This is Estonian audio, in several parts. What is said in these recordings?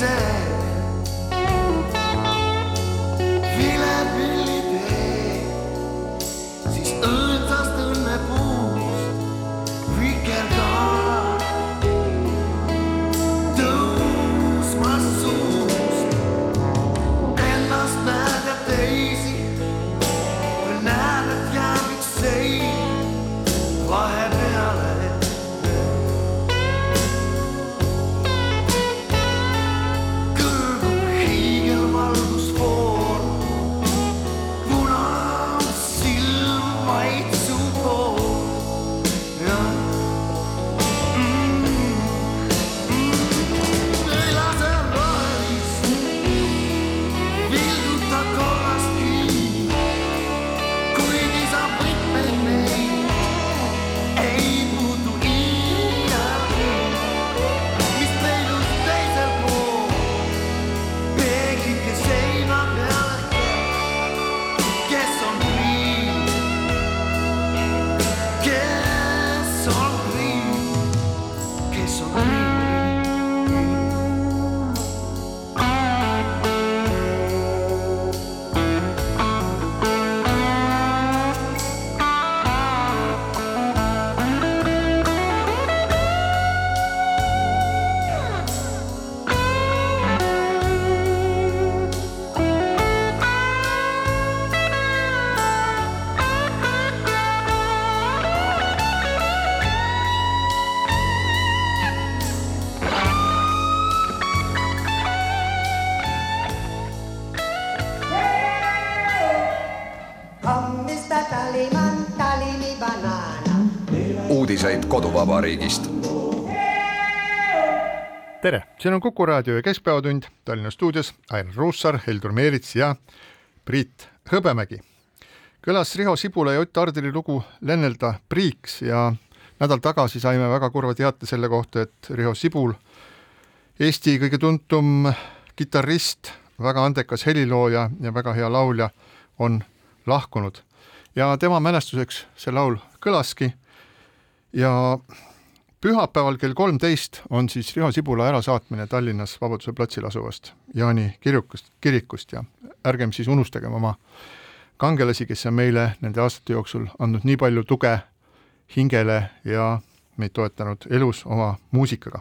ise. koduvabariigist. tere, siin on Kuku raadio ja Keskpäevatund Tallinna stuudios Ainar Ruussaar, Heldur Meerits ja Priit Hõbemägi. kõlas Riho Sibula ja Ott Ardili lugu Lennelda priiks ja nädal tagasi saime väga kurva teate selle kohta, et Riho Sibul, Eesti kõige tuntum kitarrist, väga andekas helilooja ja väga hea laulja, on lahkunud ja tema mälestuseks see laul kõlaski ja pühapäeval kell kolmteist on siis Riho Sibula ärasaatmine Tallinnas Vabaduse platsil asuvast Jaani kirikust, kirikust ja ärgem siis unustagem oma kangelasi, kes on meile nende aastate jooksul andnud nii palju tuge hingele ja meid toetanud elus oma muusikaga.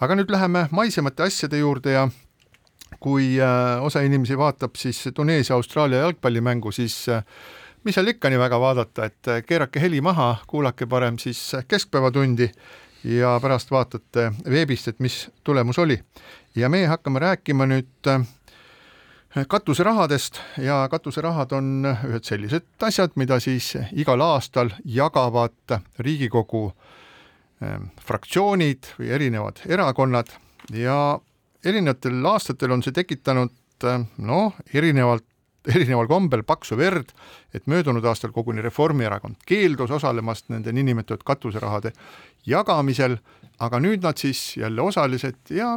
aga nüüd läheme maisemate asjade juurde ja kui äh, osa inimesi vaatab siis Tuneesia-Austraalia jalgpallimängu, siis äh, mis seal ikka nii väga vaadata, et äh, keerake heli maha, kuulake parem siis Keskpäevatundi ja pärast vaatate veebist, et mis tulemus oli. ja meie hakkame rääkima nüüd äh, katuserahadest ja katuserahad on ühed sellised asjad, mida siis igal aastal jagavad Riigikogu eh, fraktsioonid või erinevad erakonnad ja erinevatel aastatel on see tekitanud eh, noh, erinevalt erineval kombel paksu verd, et möödunud aastal koguni Reformierakond keeldus osalemast nende niinimetatud katuserahade jagamisel, aga nüüd nad siis jälle osalised ja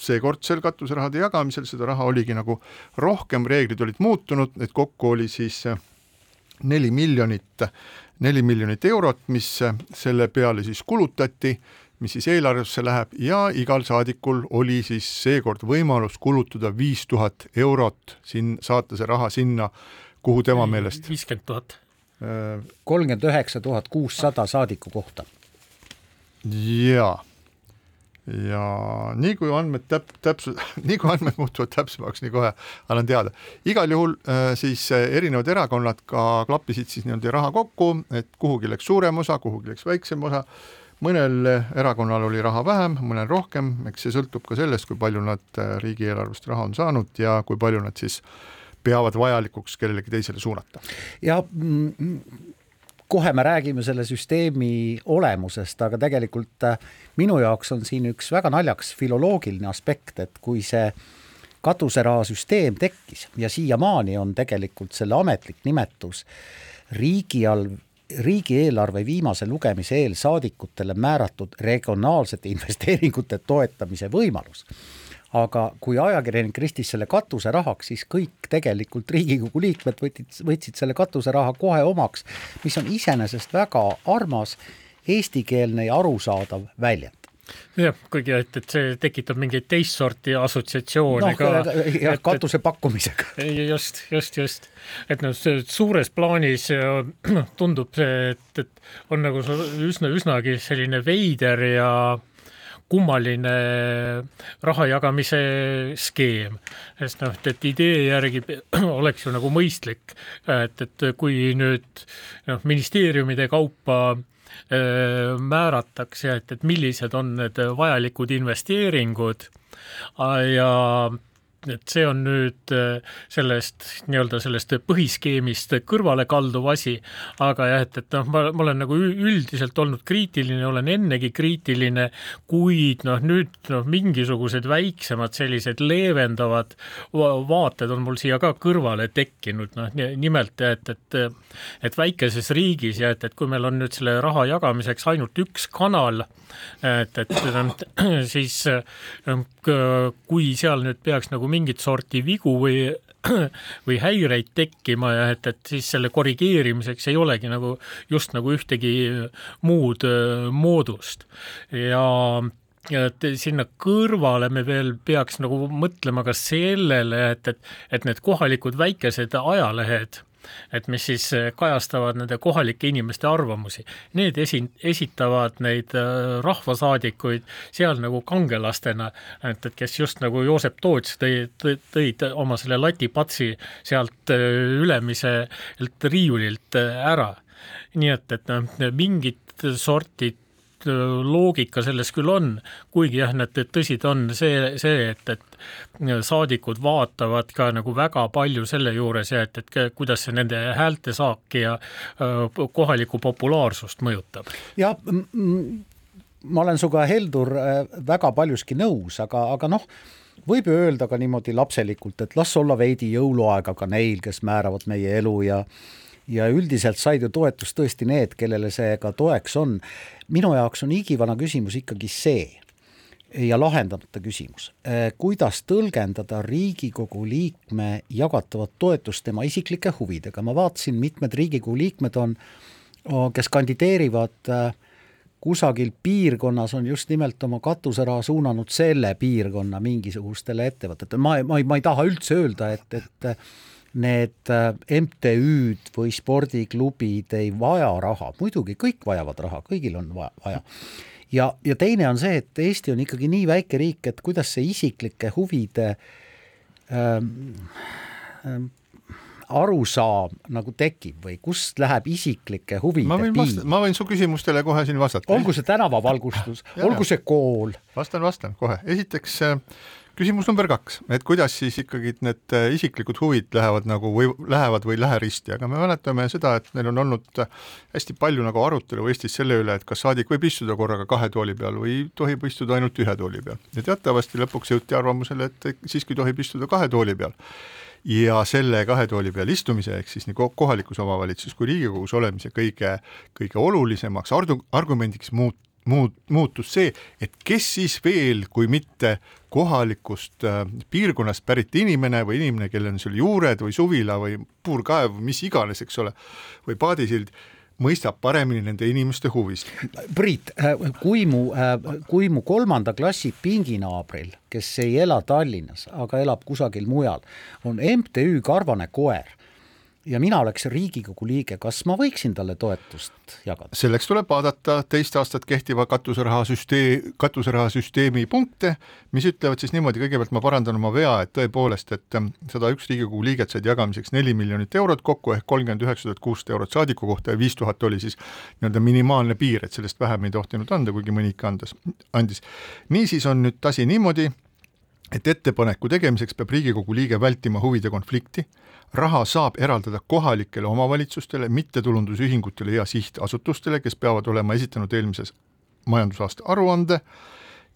seekordsel katuserahade jagamisel seda raha oligi nagu rohkem, reeglid olid muutunud, et kokku oli siis neli miljonit, neli miljonit eurot, mis selle peale siis kulutati mis siis eelarvesse läheb ja igal saadikul oli siis seekord võimalus kulutada viis tuhat eurot, siin saata see raha sinna, kuhu tema meelest viiskümmend tuhat. Äh, kolmkümmend üheksa tuhat kuussada saadiku kohta. jaa ja nii kui andmed täp-, täpsu-, nii kui andmed muutuvad täpsemaks, nii kohe annan teada. igal juhul äh, siis äh, erinevad erakonnad ka klappisid siis niimoodi raha kokku, et kuhugi läks suurem osa, kuhugi läks väiksem osa mõnel erakonnal oli raha vähem, mõnel rohkem, eks see sõltub ka sellest, kui palju nad äh, riigieelarvest raha on saanud ja kui palju nad siis peavad vajalikuks kellelegi teisele suunata. ja mm, kohe me räägime selle süsteemi olemusest, aga tegelikult äh, minu jaoks on siin üks väga naljakas filoloogiline aspekt, et kui see katuserahasüsteem tekkis ja siiamaani on tegelikult selle ametlik nimetus riigi all riigieelarve viimase lugemise eel saadikutele määratud regionaalsete investeeringute toetamise võimalus. aga kui ajakirjanik ristis selle katuserahaks, siis kõik tegelikult Riigikogu liikmed võtsid, võtsid selle katuseraha kohe omaks, mis on iseenesest väga armas, eestikeelne ja arusaadav väljend jah, kuigi et, et see tekitab mingeid teist sorti assotsiatsioone no, ka. jah, katuse et, pakkumisega. just, just, just. et noh, suures plaanis noh, tundub see, et, et on nagu üsna, üsnagi selline veider ja kummaline raha jagamise skeem, sest noh, et idee järgi oleks ju nagu mõistlik, et, et kui nüüd noh, ministeeriumide kaupa määratakse, et, et millised on need vajalikud investeeringud. Ja et see on nüüd äh, sellest nii-öelda sellest põhiskeemist kõrvale kalduv asi, aga jah, et, et noh, ma, ma olen nagu üldiselt olnud kriitiline, olen ennegi kriitiline, kuid noh, nüüd noh, mingisugused väiksemad sellised leevendavad vaated on mul siia ka kõrvale tekkinud, noh nimelt, et, et et väikeses riigis ja et, et kui meil on nüüd selle raha jagamiseks ainult üks kanal, et, et siis kui seal nüüd peaks nagu mingit sorti vigu või või häireid tekkima ja et, et siis selle korrigeerimiseks ei olegi nagu just nagu ühtegi muud moodust. Ja ja et sinna kõrvale me veel peaks nagu mõtlema ka sellele, et, et, et need kohalikud väikesed ajalehed et mis siis äh, kajastavad nende kohalike inimeste arvamusi. Need esi-, esitavad neid äh, rahvasaadikuid seal nagu kangelastena, et, et kes just nagu Joosep Toots tõi, tõid oma selle latipatsi sealt äh, ülemiselt riiulilt ära. nii et, et noh, mingit sorti loogika selles küll on, kuigi jah, need tõsi ta on see, see, et, et saadikud vaatavad ka nagu väga palju selle juures ja et, et kuidas see nende häältesaaki ja kohalikku populaarsust mõjutab. jah, ma olen sinuga, Heldur, väga paljuski nõus, aga, aga noh, võib ju öelda ka niimoodi lapselikult, et las olla veidi jõuluaega ka neil, kes määravad meie elu ja ja üldiselt said ju toetust tõesti need, kellele see ka toeks on. minu jaoks on igivana küsimus ikkagi see, ja lahendamata küsimus. Äh, kuidas tõlgendada Riigikogu liikme jagatavat toetust tema isiklike huvidega, ma vaatasin, mitmed Riigikogu liikmed on, kes kandideerivad äh, kusagil piirkonnas, on just nimelt oma katuseraha suunanud selle piirkonna mingisugustele ettevõtetele, ma, ma ei, ma ei taha üldse öelda, et, et need äh, MTÜ-d või spordiklubid ei vaja raha, muidugi kõik vajavad raha, kõigil on vaja, vaja ja, ja teine on see, et Eesti on ikkagi nii väike riik, et kuidas see isiklike huvide ähm, ähm, arusaam nagu tekib või kust läheb isiklike huvide piir? ma võin su küsimustele kohe siin vastata. olgu see tänavavalgustus, olgu see kool. vastan, vastan kohe. esiteks äh, küsimus number kaks, et kuidas siis ikkagi need äh, isiklikud huvid lähevad nagu või lähevad või ei lähe risti, aga me mäletame seda, et meil on olnud hästi palju nagu arutelu Eestis selle üle, et kas saadik võib istuda korraga kahe tooli peal või tohib istuda ainult ühe tooli peal. Ja teatavasti lõpuks jõuti arvamusele, et siiski tohib istuda kahe tooli peal. Ja selle kahe tooli peal istumise ehk siis nii kohalikus omavalitsuses kui Riigikogus olemise kõige, kõige olulisemaks argu-, argumendiks muut-, muut-, muutus see, et kes siis veel, kui mitte kohalikust äh, piirkonnast pärit inimene või inimene, kellel on seal juured või suvila või puurkaev, mis iganes, eks ole, või paadisild, mõistab paremini nende inimeste huvisid. Priit, äh, kui mu, äh, kui mu kolmanda klassi pinginaabril, kes ei ela Tallinnas, aga elab kusagil mujal, on MTÜ Karvane koer ja mina oleks Riigikogu liige, kas ma võiksin talle toetust jagada? selleks tuleb vaadata teist aastat kehtiva katuserahasüsteem, katuserahasüsteemi punkte, mis ütlevad siis niimoodi, kõigepealt ma parandan oma vea, et tõepoolest, et ähm, sada üks Riigikogu liiget said jagamiseks neli miljonit eurot kokku ehk kolmkümmend üheksa tuhat kuussada eurot saadiku kohta ja viis tuhat oli siis nii-öelda minimaalne piir, et sellest vähem ei tohtinud anda, kuigi mõni ikka andas, andis. niisiis on nüüd asi niimoodi, et ettepaneku tegemiseks peab Riigikogu liige vältima huvide konflikti, raha saab eraldada kohalikele omavalitsustele, mittetulundusühingutele ja sihtasutustele, kes peavad olema esitanud eelmises majandusaasta aruande.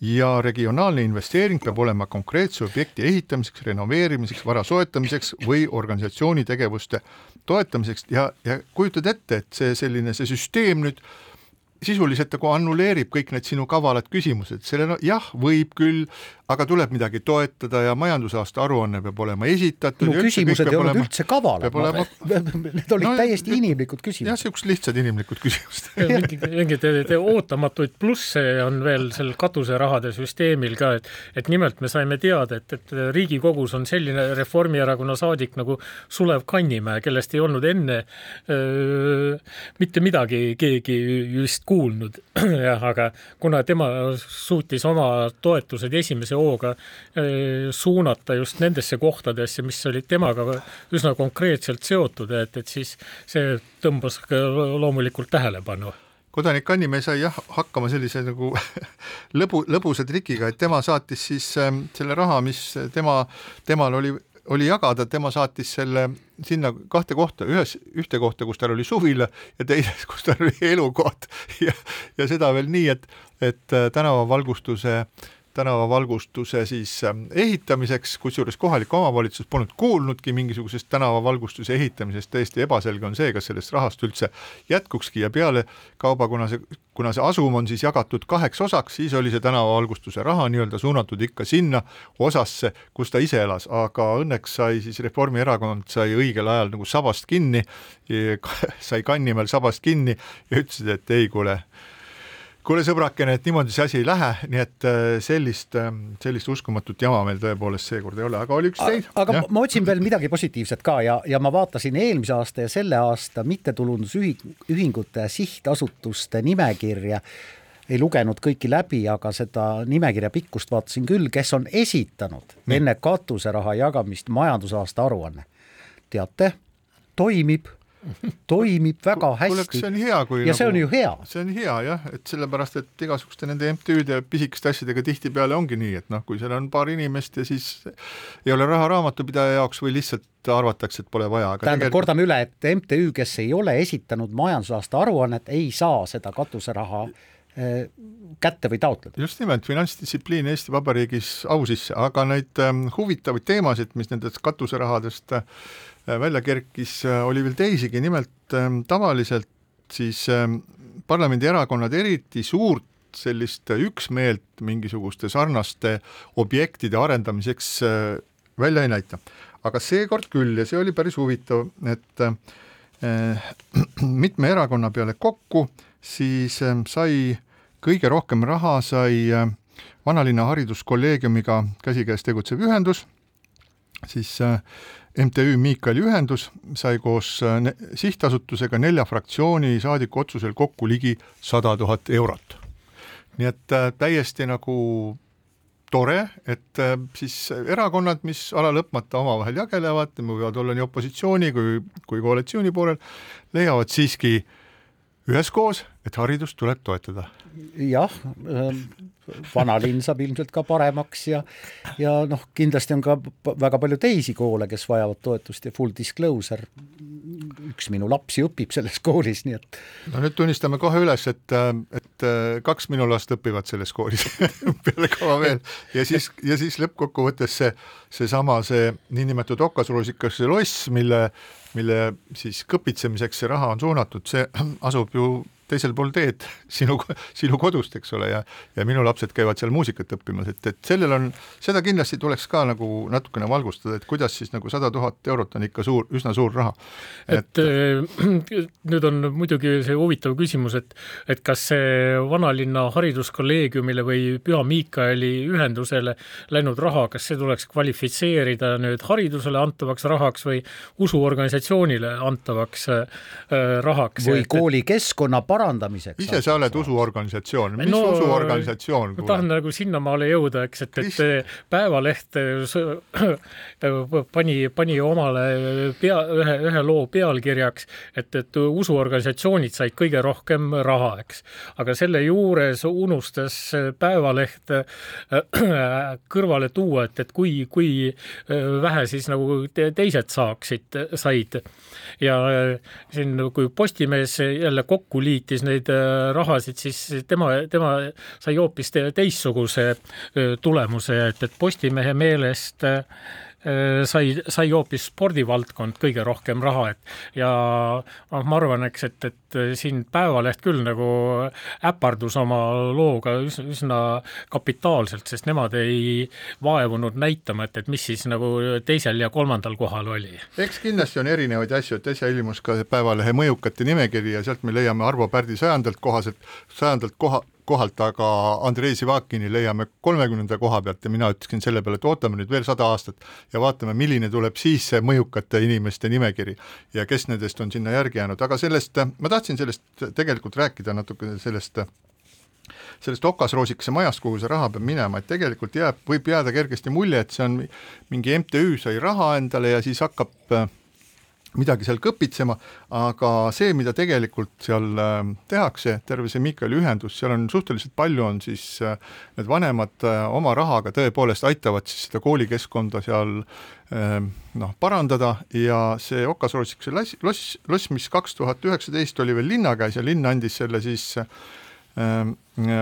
Ja regionaalne investeering peab olema konkreetse objekti ehitamiseks, renoveerimiseks, vara soetamiseks või organisatsiooni tegevuste toetamiseks. Ja, ja kujutad ette, et see selline, see süsteem nüüd sisuliselt nagu annulleerib kõik need sinu kavalad küsimused, sellele jah, võib küll, aga tuleb midagi toetada ja majandusaasta aruanne peab olema esitatud. mu küsimused ei olnud üldse kavalad, olema... need olid no, täiesti inimlikud küsimused. jah, niisugused lihtsad inimlikud küsimused mingid, mingid ootamatuid plusse on veel sel katuserahade süsteemil ka, et et nimelt me saime teada, et, et Riigikogus on selline Reformierakonna saadik nagu Sulev Kannimäe, kellest ei olnud enne öö, mitte midagi keegi just kuulnud, jah, aga kuna tema suutis oma toetused esimese esimese hooga eh, suunata just nendesse kohtadesse, mis olid temaga üsna konkreetselt seotud, et, et siis see tõmbas loomulikult tähelepanu. Kodanik Annimäe sai jah hakkama sellise nagu lõbu, lõbusa trikiga, et tema saatis siis ähm, selle raha, mis tema, temal oli, oli jagada, tema saatis selle sinna kahte kohta, ühes, ühte kohta, kus tal oli suvila ja teises, kus tal oli elukoht. Ja, ja seda veel nii, et, et äh, tänavavalgustuse äh, tänavavalgustuse siis ähm, ehitamiseks, kusjuures kohalik omavalitsus polnud kuulnudki mingisugusest tänavavalgustuse ehitamisest, täiesti ebaselge on see, kas sellest rahast üldse jätkukski. Ja peale kauba, kuna see, kuna see asum on siis jagatud kaheks osaks, siis oli see tänavavalgustuse raha nii-öelda suunatud ikka sinna osasse, kus ta ise elas, aga õnneks sai siis Reformierakond sai õigel ajal nagu sabast kinni, sai Kannimäel sabast kinni ja ütlesid, et ei, kuule, kuule, sõbrakene, et niimoodi see asi ei lähe, nii et äh, sellist, ähm, sellist uskumatut jama meil tõepoolest seekord ei ole, aga oli üks teid. aga ja? ma otsin veel midagi positiivset ka ja, ja ma vaatasin eelmise aasta ja selle aasta mittetulundusühingute sihtasutuste nimekirja ei lugenud kõiki läbi, aga seda nimekirja pikkust vaatasin küll, kes on esitanud Nii. enne katuseraha jagamist majandusaasta aruanne. teate, toimib toimib väga hästi. see on hea, kui ja nagu, see on ju hea. see on hea jah, et sellepärast, et igasuguste nende MTÜ-de pisikeste asjadega tihtipeale ongi nii, et noh, kui seal on paar inimest ja siis ei ole raha raamatupidaja jaoks või lihtsalt arvatakse, et pole vaja. tähendab tegelikult..., kordame üle, et MTÜ, kes ei ole esitanud majandusaasta aruannet, ei saa seda katuseraha eh, kätte või taotleda. just nimelt, finantsdistsipliin Eesti Vabariigis au sisse, aga neid ähm, huvitavaid teemasid, mis nendest katuserahadest äh, Äh, välja kerkis, äh, oli veel teisigi, nimelt ähm, tavaliselt siis ähm, parlamendierakonnad eriti suurt sellist üksmeelt mingisuguste sarnaste objektide arendamiseks äh, välja ei näita. aga seekord küll ja see oli päris huvitav, et äh, mitme erakonna peale kokku siis äh, sai kõige rohkem raha sai äh, vanalinna hariduskolleegiumiga käsikäes tegutsev ühendus, siis äh, MTÜ Miikali ühendus sai koos äh, sihtasutusega nelja fraktsiooni saadiku otsusel kokku ligi sada tuhat eurot. nii et äh, täiesti nagu tore, et äh, siis erakonnad, mis ala lõpmata omavahel jagelevad, võivad olla nii opositsiooni kui, kui koalitsiooni poolel, leiavad siiski üheskoos, et haridust tuleb toetada. jah, ähm, vanalinn saab ilmselt ka paremaks ja ja noh, kindlasti on ka väga palju teisi koole, kes vajavad toetust ja full disclosure, üks minu lapsi õpib selles koolis, nii et no nüüd tunnistame kohe üles, et, et kaks minu last õpivad selles koolis peale kava veel. Ja siis, ja siis lõppkokkuvõttes see, seesama, see, see niinimetatud okasruusikas loss, mille, mille siis kõpitsemiseks see raha on suunatud, see asub ju teisel pool teed sinu, sinu kodust, eks ole, ja ja minu lapsed käivad seal muusikat õppimas, et, et sellel on, seda kindlasti tuleks ka nagu natukene valgustada, et kuidas siis nagu sada tuhat eurot on ikka suur, üsna suur raha. et, et äh, nüüd on muidugi see huvitav küsimus, et et kas see vanalinna hariduskolleegiumile või Püha Miikaeli ühendusele läinud raha, kas see tuleks kvalifitseerida nüüd haridusele antavaks rahaks või usuorganisatsioonile antavaks äh, rahaks? või koolikeskkonna parandamiseks. ise sa oled usuorganisatsioon, mis no, usuorganisatsioon? ma tahan nagu sinnamaale jõuda, eks, et, et Päevaleht pani, pani omale pea, ühe, ühe loo pealkirjaks, et, et usuorganisatsioonid said kõige rohkem raha, eks. aga selle juures unustas Päevaleht kõrvale tuua, et, et kui, kui vähe siis nagu teised saaksid, said. ja siin, kui Postimees jälle kokku liitis, liitis neid äh, rahasid, siis tema, tema sai hoopis teistsuguse äh, tulemuse, et, et Postimehe meelest Äh, sai, sai hoopis spordivaldkond kõige rohkem raha, et ja noh, ma arvan, eks, et, et siin Päevaleht küll nagu äpardus oma looga üsna kapitaalselt, sest nemad ei vaevunud näitama, et, et mis siis nagu teisel ja kolmandal kohal oli. eks kindlasti on erinevaid asju, et äsja ilmus ka Päevalehe mõjukate nimekiri ja sealt me leiame Arvo Pärdi sajandalt kohaselt, sajandalt koha, kohalt, aga Andrei Sivakini leiame kolmekümnenda koha pealt ja mina ütleksin selle peale, et ootame nüüd veel sada aastat ja vaatame, milline tuleb siis see mõjukate inimeste nimekiri ja kes nendest on sinna järgi jäänud, aga sellest, ma tahtsin sellest tegelikult rääkida natuke sellest sellest okasroosikese majast, kuhu see raha peab minema, et tegelikult jääb, võib jääda kergesti mulje, et see on mingi MTÜ sai raha endale ja siis hakkab äh, midagi seal kõpitsema, aga see, mida tegelikult seal ähm, tehakse, terve see Miikali ühendus, seal on suhteliselt palju, on siis äh, need vanemad äh, oma rahaga tõepoolest aitavad siis seda koolikeskkonda seal ähm, noh, parandada ja see Okasrootsikese loss, loss, mis kaks tuhat üheksateist oli veel linna käes ja linn andis selle siis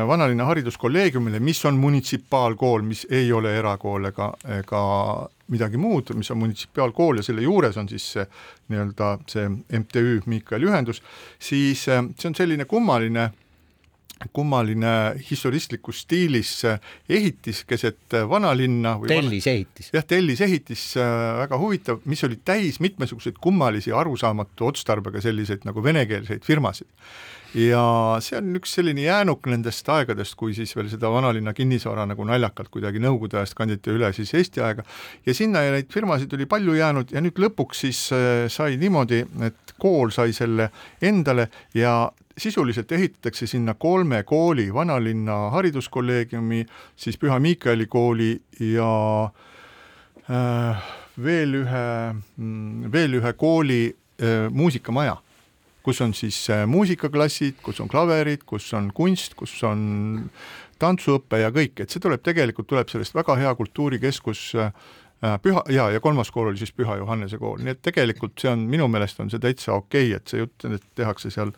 vanalinna hariduskolleegiumile, mis on munitsipaalkool, mis ei ole erakool ega, ega midagi muud, mis on munitsipaalkool ja selle juures on siis see nii-öelda see MTÜ Miikaeli ühendus, siis äh, see on selline kummaline kummaline historistlikus stiilis äh, ehitis keset äh, vanalinna. tellisehitis. jah, tellisehitis, väga huvitav, mis oli täis mitmesuguseid kummalisi arusaamatu otstarbega selliseid nagu venekeelseid firmasid ja see on üks selline jäänuk nendest aegadest, kui siis veel seda vanalinna kinnisvara nagu naljakalt kuidagi Nõukogude ajast kanditi üle siis Eesti aega ja sinna neid firmasid oli palju jäänud ja nüüd lõpuks siis äh, sai niimoodi, et kool sai selle endale ja sisuliselt ehitatakse sinna kolme kooli, vanalinna hariduskolleegiumi, siis Püha Miikaeli kooli ja äh, veel ühe, mm, veel ühe kooli äh, muusikamaja kus on siis äh, muusikaklassid, kus on klaverid, kus on kunst, kus on tantsuõpe ja kõik, et see tuleb tegelikult, tuleb sellest väga hea kultuurikeskus äh, püha, ja, ja kolmas kool oli siis Püha Johannese kool, nii et tegelikult see on, minu meelest on see täitsa okei okay,, et see jutt, et tehakse seal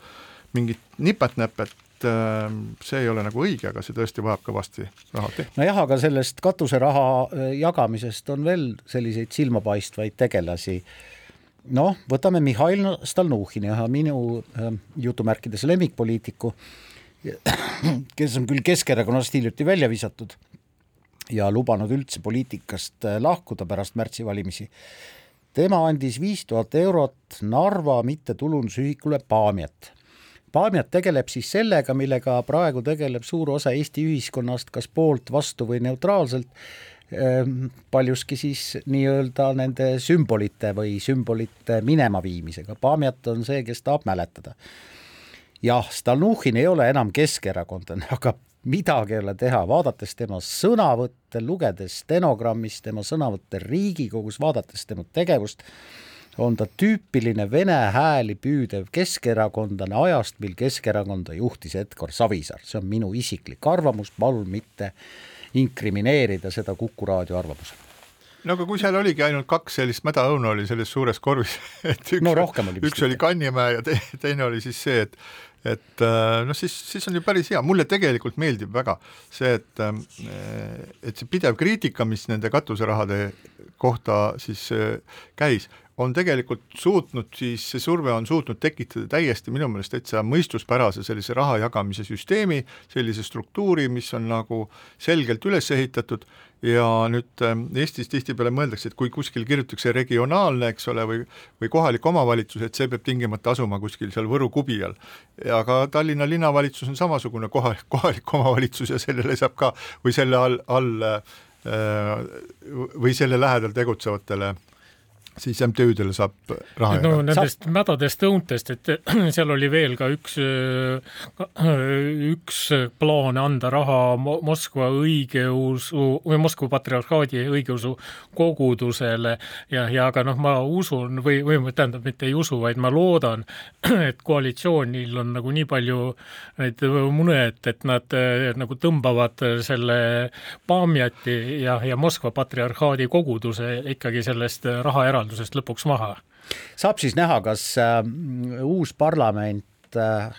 mingit nipet-näpet, äh, see ei ole nagu õige, aga see tõesti vajab kõvasti raha teha. nojah, aga sellest katuseraha jagamisest on veel selliseid silmapaistvaid tegelasi noh, võtame Mihhail Stalnuhhini, ühe minu äh, jutumärkides lemmikpoliitiku, kes on küll Keskerakonnast hiljuti välja visatud ja lubanud üldse poliitikast äh, lahkuda pärast märtsivalimisi. tema andis viis tuhat eurot Narva mittetulundusühikule Paamiat. Paamiat tegeleb siis sellega, millega praegu tegeleb suur osa Eesti ühiskonnast, kas poolt, vastu või neutraalselt. Ehm, paljuski siis nii-öelda nende sümbolite või sümbolite minema viimisega, Paamiat on see, kes tahab mäletada. jah, Stalnuhhin ei ole enam keskerakondlane, aga midagi ei ole teha, vaadates tema sõnavõtte, lugedes stenogrammist tema sõnavõtte Riigikogus, vaadates tema tegevust, on ta tüüpiline vene hääli püüdev keskerakondlane ajast, mil Keskerakonda juhtis Edgar Savisaar, see on minu isiklik arvamus, palun mitte inkrimineerida seda Kuku raadio arvamusena. No aga kui seal oligi ainult kaks sellist mädaõuna oli selles suures korvis, et üks, no oli üks oli Kannimäe ja te, teine oli siis see, et et noh, siis, siis on ju päris hea, mulle tegelikult meeldib väga see, et äh, et see pidev kriitika, mis nende katuserahade kohta siis äh, käis, on tegelikult suutnud siis, see surve on suutnud tekitada täiesti minu meelest täitsa mõistuspärase sellise raha jagamise süsteemi, sellise struktuuri, mis on nagu selgelt üles ehitatud ja nüüd ähm, Eestis tihtipeale mõeldakse, et kui kuskil kirjutatakse regionaalne, eks ole, või või kohalik omavalitsus, et see peab tingimata asuma kuskil seal Võru kubi all. aga Tallinna linnavalitsus on samasugune koha, kohalik omavalitsus ja sellele saab ka või selle all, all äh, või selle lähedal tegutsevatele siis MTÜ-dele saab raha no jagada. nendest saab... mädadest õuntest, et seal oli veel ka üks, üks plaan anda raha Moskva õigeusu või Moskva patriarhaadi õigeusu kogudusele ja, ja aga noh, ma usun või, või tähendab, mitte ei usu, vaid ma loodan, et koalitsioonil on nagu nii palju neid mune, et, et nad nagu tõmbavad selle Paamjati ja, ja Moskva patriarhaadi koguduse ikkagi sellest raha eraldi usaldusest lõpuks maha. saab siis näha, kas äh, uus parlament äh,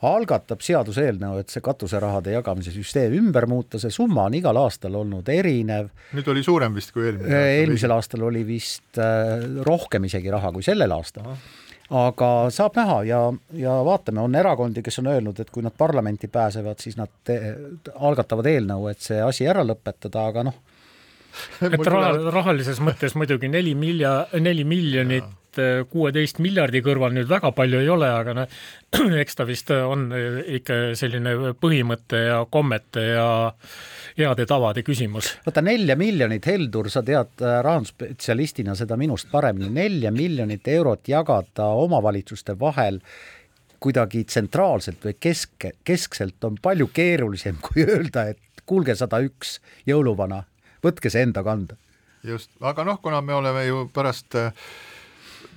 algatab seaduseelnõu, et see katuserahade jagamise süsteem ümber muuta, see summa on igal aastal olnud erinev. nüüd oli suurem vist kui eelmine aasta? eelmisel aastal oli vist äh, rohkem isegi raha kui sellel aastal. aga saab näha ja, ja vaatame, on erakondi, kes on öelnud, et kui nad parlamenti pääsevad, siis nad te, algatavad eelnõu, et see asi ära lõpetada, aga noh, et raha, rahalises mõttes muidugi neli milja, neli miljonit äh, kuueteist miljardi kõrval nüüd väga palju ei ole, aga noh, eks ta vist on ikka selline põhimõtte ja kommete ja heade tavade küsimus. vaata nelja miljonit, Heldur, sa tead äh, rahandusspetsialistina seda minust paremini, nelja miljonit eurot jagada omavalitsuste vahel kuidagi tsentraalselt või kesk, keskselt on palju keerulisem kui öelda, et kuulge, sada üks jõuluvana võtke see enda kanda. just, aga noh, kuna me oleme ju pärast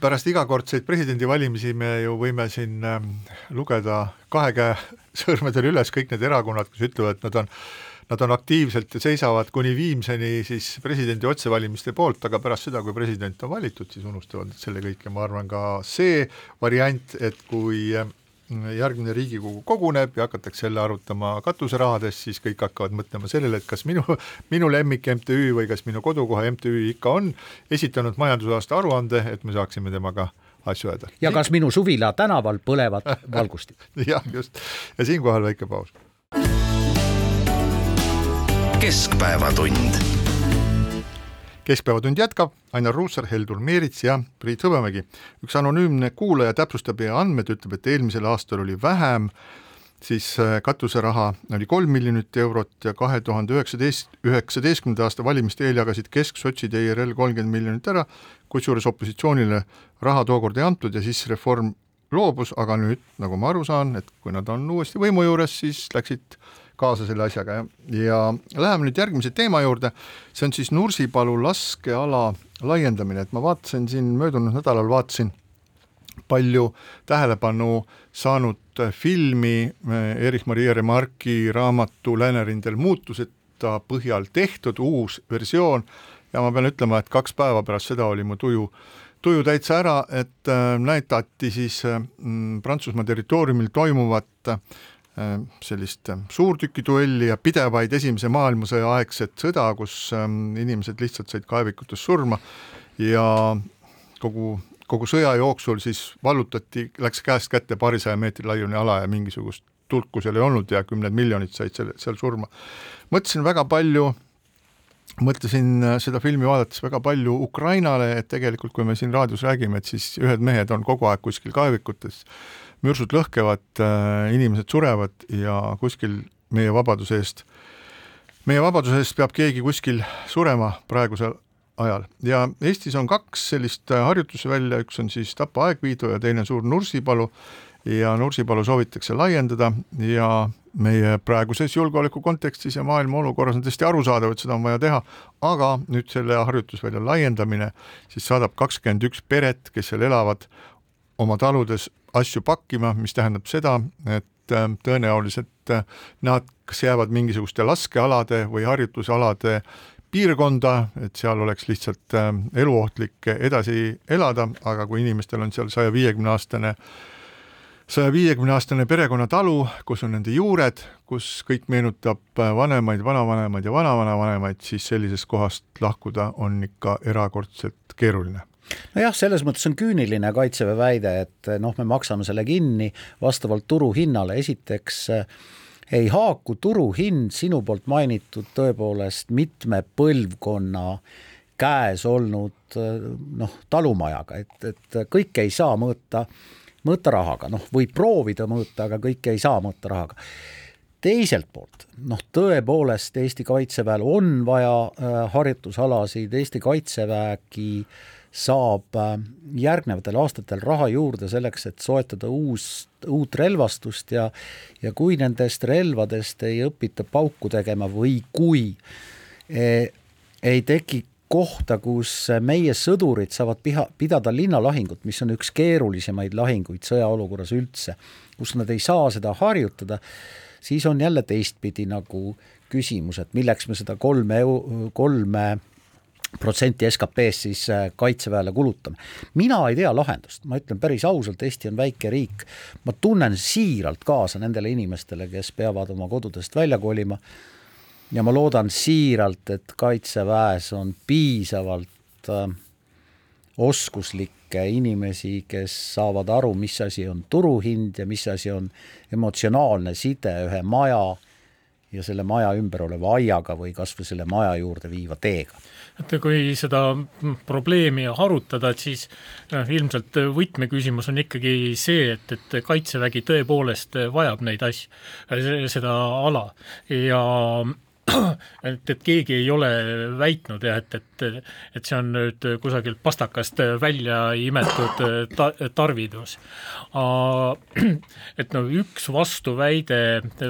pärast igakordseid presidendivalimisi me ju võime siin ähm, lugeda kahe käe sõrmedel üles kõik need erakonnad, kes ütlevad, et nad on nad on aktiivselt ja seisavad kuni viimseni siis presidendi otsevalimiste poolt, aga pärast seda, kui president on valitud, siis unustavad selle kõik ja ma arvan ka see variant, et kui ähm, järgmine Riigikogu koguneb ja hakatakse jälle arutama katuserahadest, siis kõik hakkavad mõtlema sellele, et kas minu, minu lemmik MTÜ või kas minu kodukoha MTÜ ikka on esitanud majandusaasta aruande, et me saaksime temaga asju ajada. ja kas minu suvila tänaval põlevad valgustid jah, just. ja siinkohal väike paus. keskpäevatund keskpäevatund jätkab, Ainar Ruussaar, Heldur Meerits ja Priit Hõbemägi. üks anonüümne kuulaja täpsustab ja andmed ütleb, et eelmisel aastal oli vähem, siis äh, katuseraha oli kolm miljonit eurot ja kahe tuhande üheksateist, üheksateistkümnenda aasta valimiste eel jagasid kesksotsid IRL kolmkümmend miljonit ära, kusjuures opositsioonile raha tookord ei antud ja siis reform loobus, aga nüüd, nagu ma aru saan, et kui nad on uuesti võimu juures, siis läksid kaasa selle asjaga ja, ja läheme nüüd järgmise teema juurde, see on siis Nursipalu laskeala laiendamine, et ma vaatasin siin möödunud nädalal, vaatasin palju tähelepanu saanud filmi eh, Erich-Maria Remarque'i raamatu Läänerindel muutuseta põhjal tehtud uus versioon. Ja ma pean ütlema, et kaks päeva pärast seda oli mu tuju tuju täitsa ära, et äh, näidati siis äh, Prantsusmaa territooriumil toimuvat sellist äh, suurtükiduelli ja pidevaid Esimese maailmasõja aegset sõda, kus ähm, inimesed lihtsalt said kaevikutes surma ja kogu, kogu sõja jooksul siis vallutati, läks käest kätte paarisaja meetri laiune ala ja mingisugust tulku seal ei olnud ja kümned miljonid said seal, seal surma. mõtlesin väga palju, mõtlesin äh, seda filmi vaadates väga palju Ukrainale, et tegelikult kui me siin raadios räägime, et siis ühed mehed on kogu aeg kuskil kaevikutes mürsud lõhkevad, äh, inimesed surevad ja kuskil meie vabaduse eest, meie vabaduse eest peab keegi kuskil surema praegusel ajal. Ja Eestis on kaks sellist äh, harjutusvälja, üks on siis Tapa aegviidu ja teine suur Nursipalu. Ja Nursipalu soovitakse laiendada ja meie praeguses julgeoleku kontekstis ja maailma olukorras on tõesti arusaadav, et seda on vaja teha, aga nüüd selle harjutusvälja laiendamine siis saadab kakskümmend üks peret, kes seal elavad, oma taludes asju pakkima, mis tähendab seda, et äh, tõenäoliselt äh, nad kas jäävad mingisuguste laskealade või harjutusalade piirkonda, et seal oleks lihtsalt äh, eluohtlik edasi elada, aga kui inimestel on seal saja viiekümne aastane saja viiekümne aastane perekonnatalu, kus on nende juured, kus kõik meenutab vanemaid, vanavanemaid ja vanavanavanemaid, siis sellisest kohast lahkuda on ikka erakordselt keeruline nojah, selles mõttes on küüniline Kaitseväe väide, et noh, me maksame selle kinni vastavalt turuhinnale, esiteks ei haaku turuhind sinu poolt mainitud tõepoolest mitme põlvkonna käes olnud noh, talumajaga, et, et kõike ei saa mõõta, mõõta rahaga, noh, võib proovida mõõta, aga kõike ei saa mõõta rahaga. Teiselt poolt noh, tõepoolest Eesti Kaitseväel on vaja harjutusalasid, Eesti Kaitsevägi äh, saab äh, järgnevatel aastatel raha juurde selleks, et soetada uus, uut relvastust ja ja kui nendest relvadest ei õpita pauku tegema või kui e, ei teki kohta, kus meie sõdurid saavad piha, pidada linnalahingut, mis on üks keerulisemaid lahinguid sõjaolukorras üldse, kus nad ei saa seda harjutada, siis on jälle teistpidi nagu küsimus, et milleks me seda kolme, kolme protsenti SKP-st siis äh, kaitseväele kulutame. mina ei tea lahendust, ma ütlen päris ausalt, Eesti on väike riik, ma tunnen siiralt kaasa nendele inimestele, kes peavad oma kodudest välja kolima. Ja ma loodan siiralt, et kaitseväes on piisavalt äh, oskuslikke inimesi, kes saavad aru, mis asi on turuhind ja mis asi on emotsionaalne side ühe maja ja selle maja ümber oleva aiaga või kas või selle maja juurde viiva teega et kui seda probleemi harutada, et siis noh, ilmselt võtmeküsimus on ikkagi see, et, et Kaitsevägi tõepoolest vajab neid asju, seda ala. Ja et, et keegi ei ole väitnud jah, et, et, et see on nüüd kusagilt pastakast välja imetud ta, tarvidus. et no üks vastuväide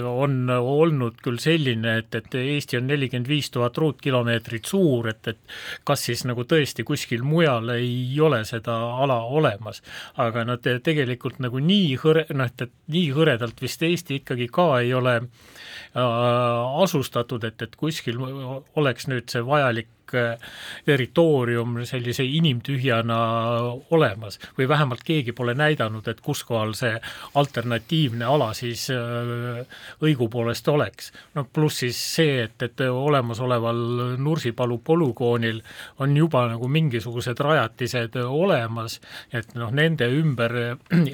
on olnud küll selline, et, et Eesti on nelikümmend viis tuhat ruutkilomeetrit suur, et, et kas siis nagu tõesti kuskil mujal ei ole seda ala olemas, aga no te, tegelikult nagu nii hõre, noh, et, et nii hõredalt vist Eesti ikkagi ka ei ole äh, asustatud, et, et kuskil oleks nüüd see vajalik Äh, territoorium sellise inimtühjana olemas või vähemalt keegi pole näidanud, et kus kohal see alternatiivne ala siis äh, õigupoolest oleks. no pluss siis see, et, et olemasoleval Nursipalu polügoonil on juba nagu mingisugused rajatised olemas, et noh, nende ümber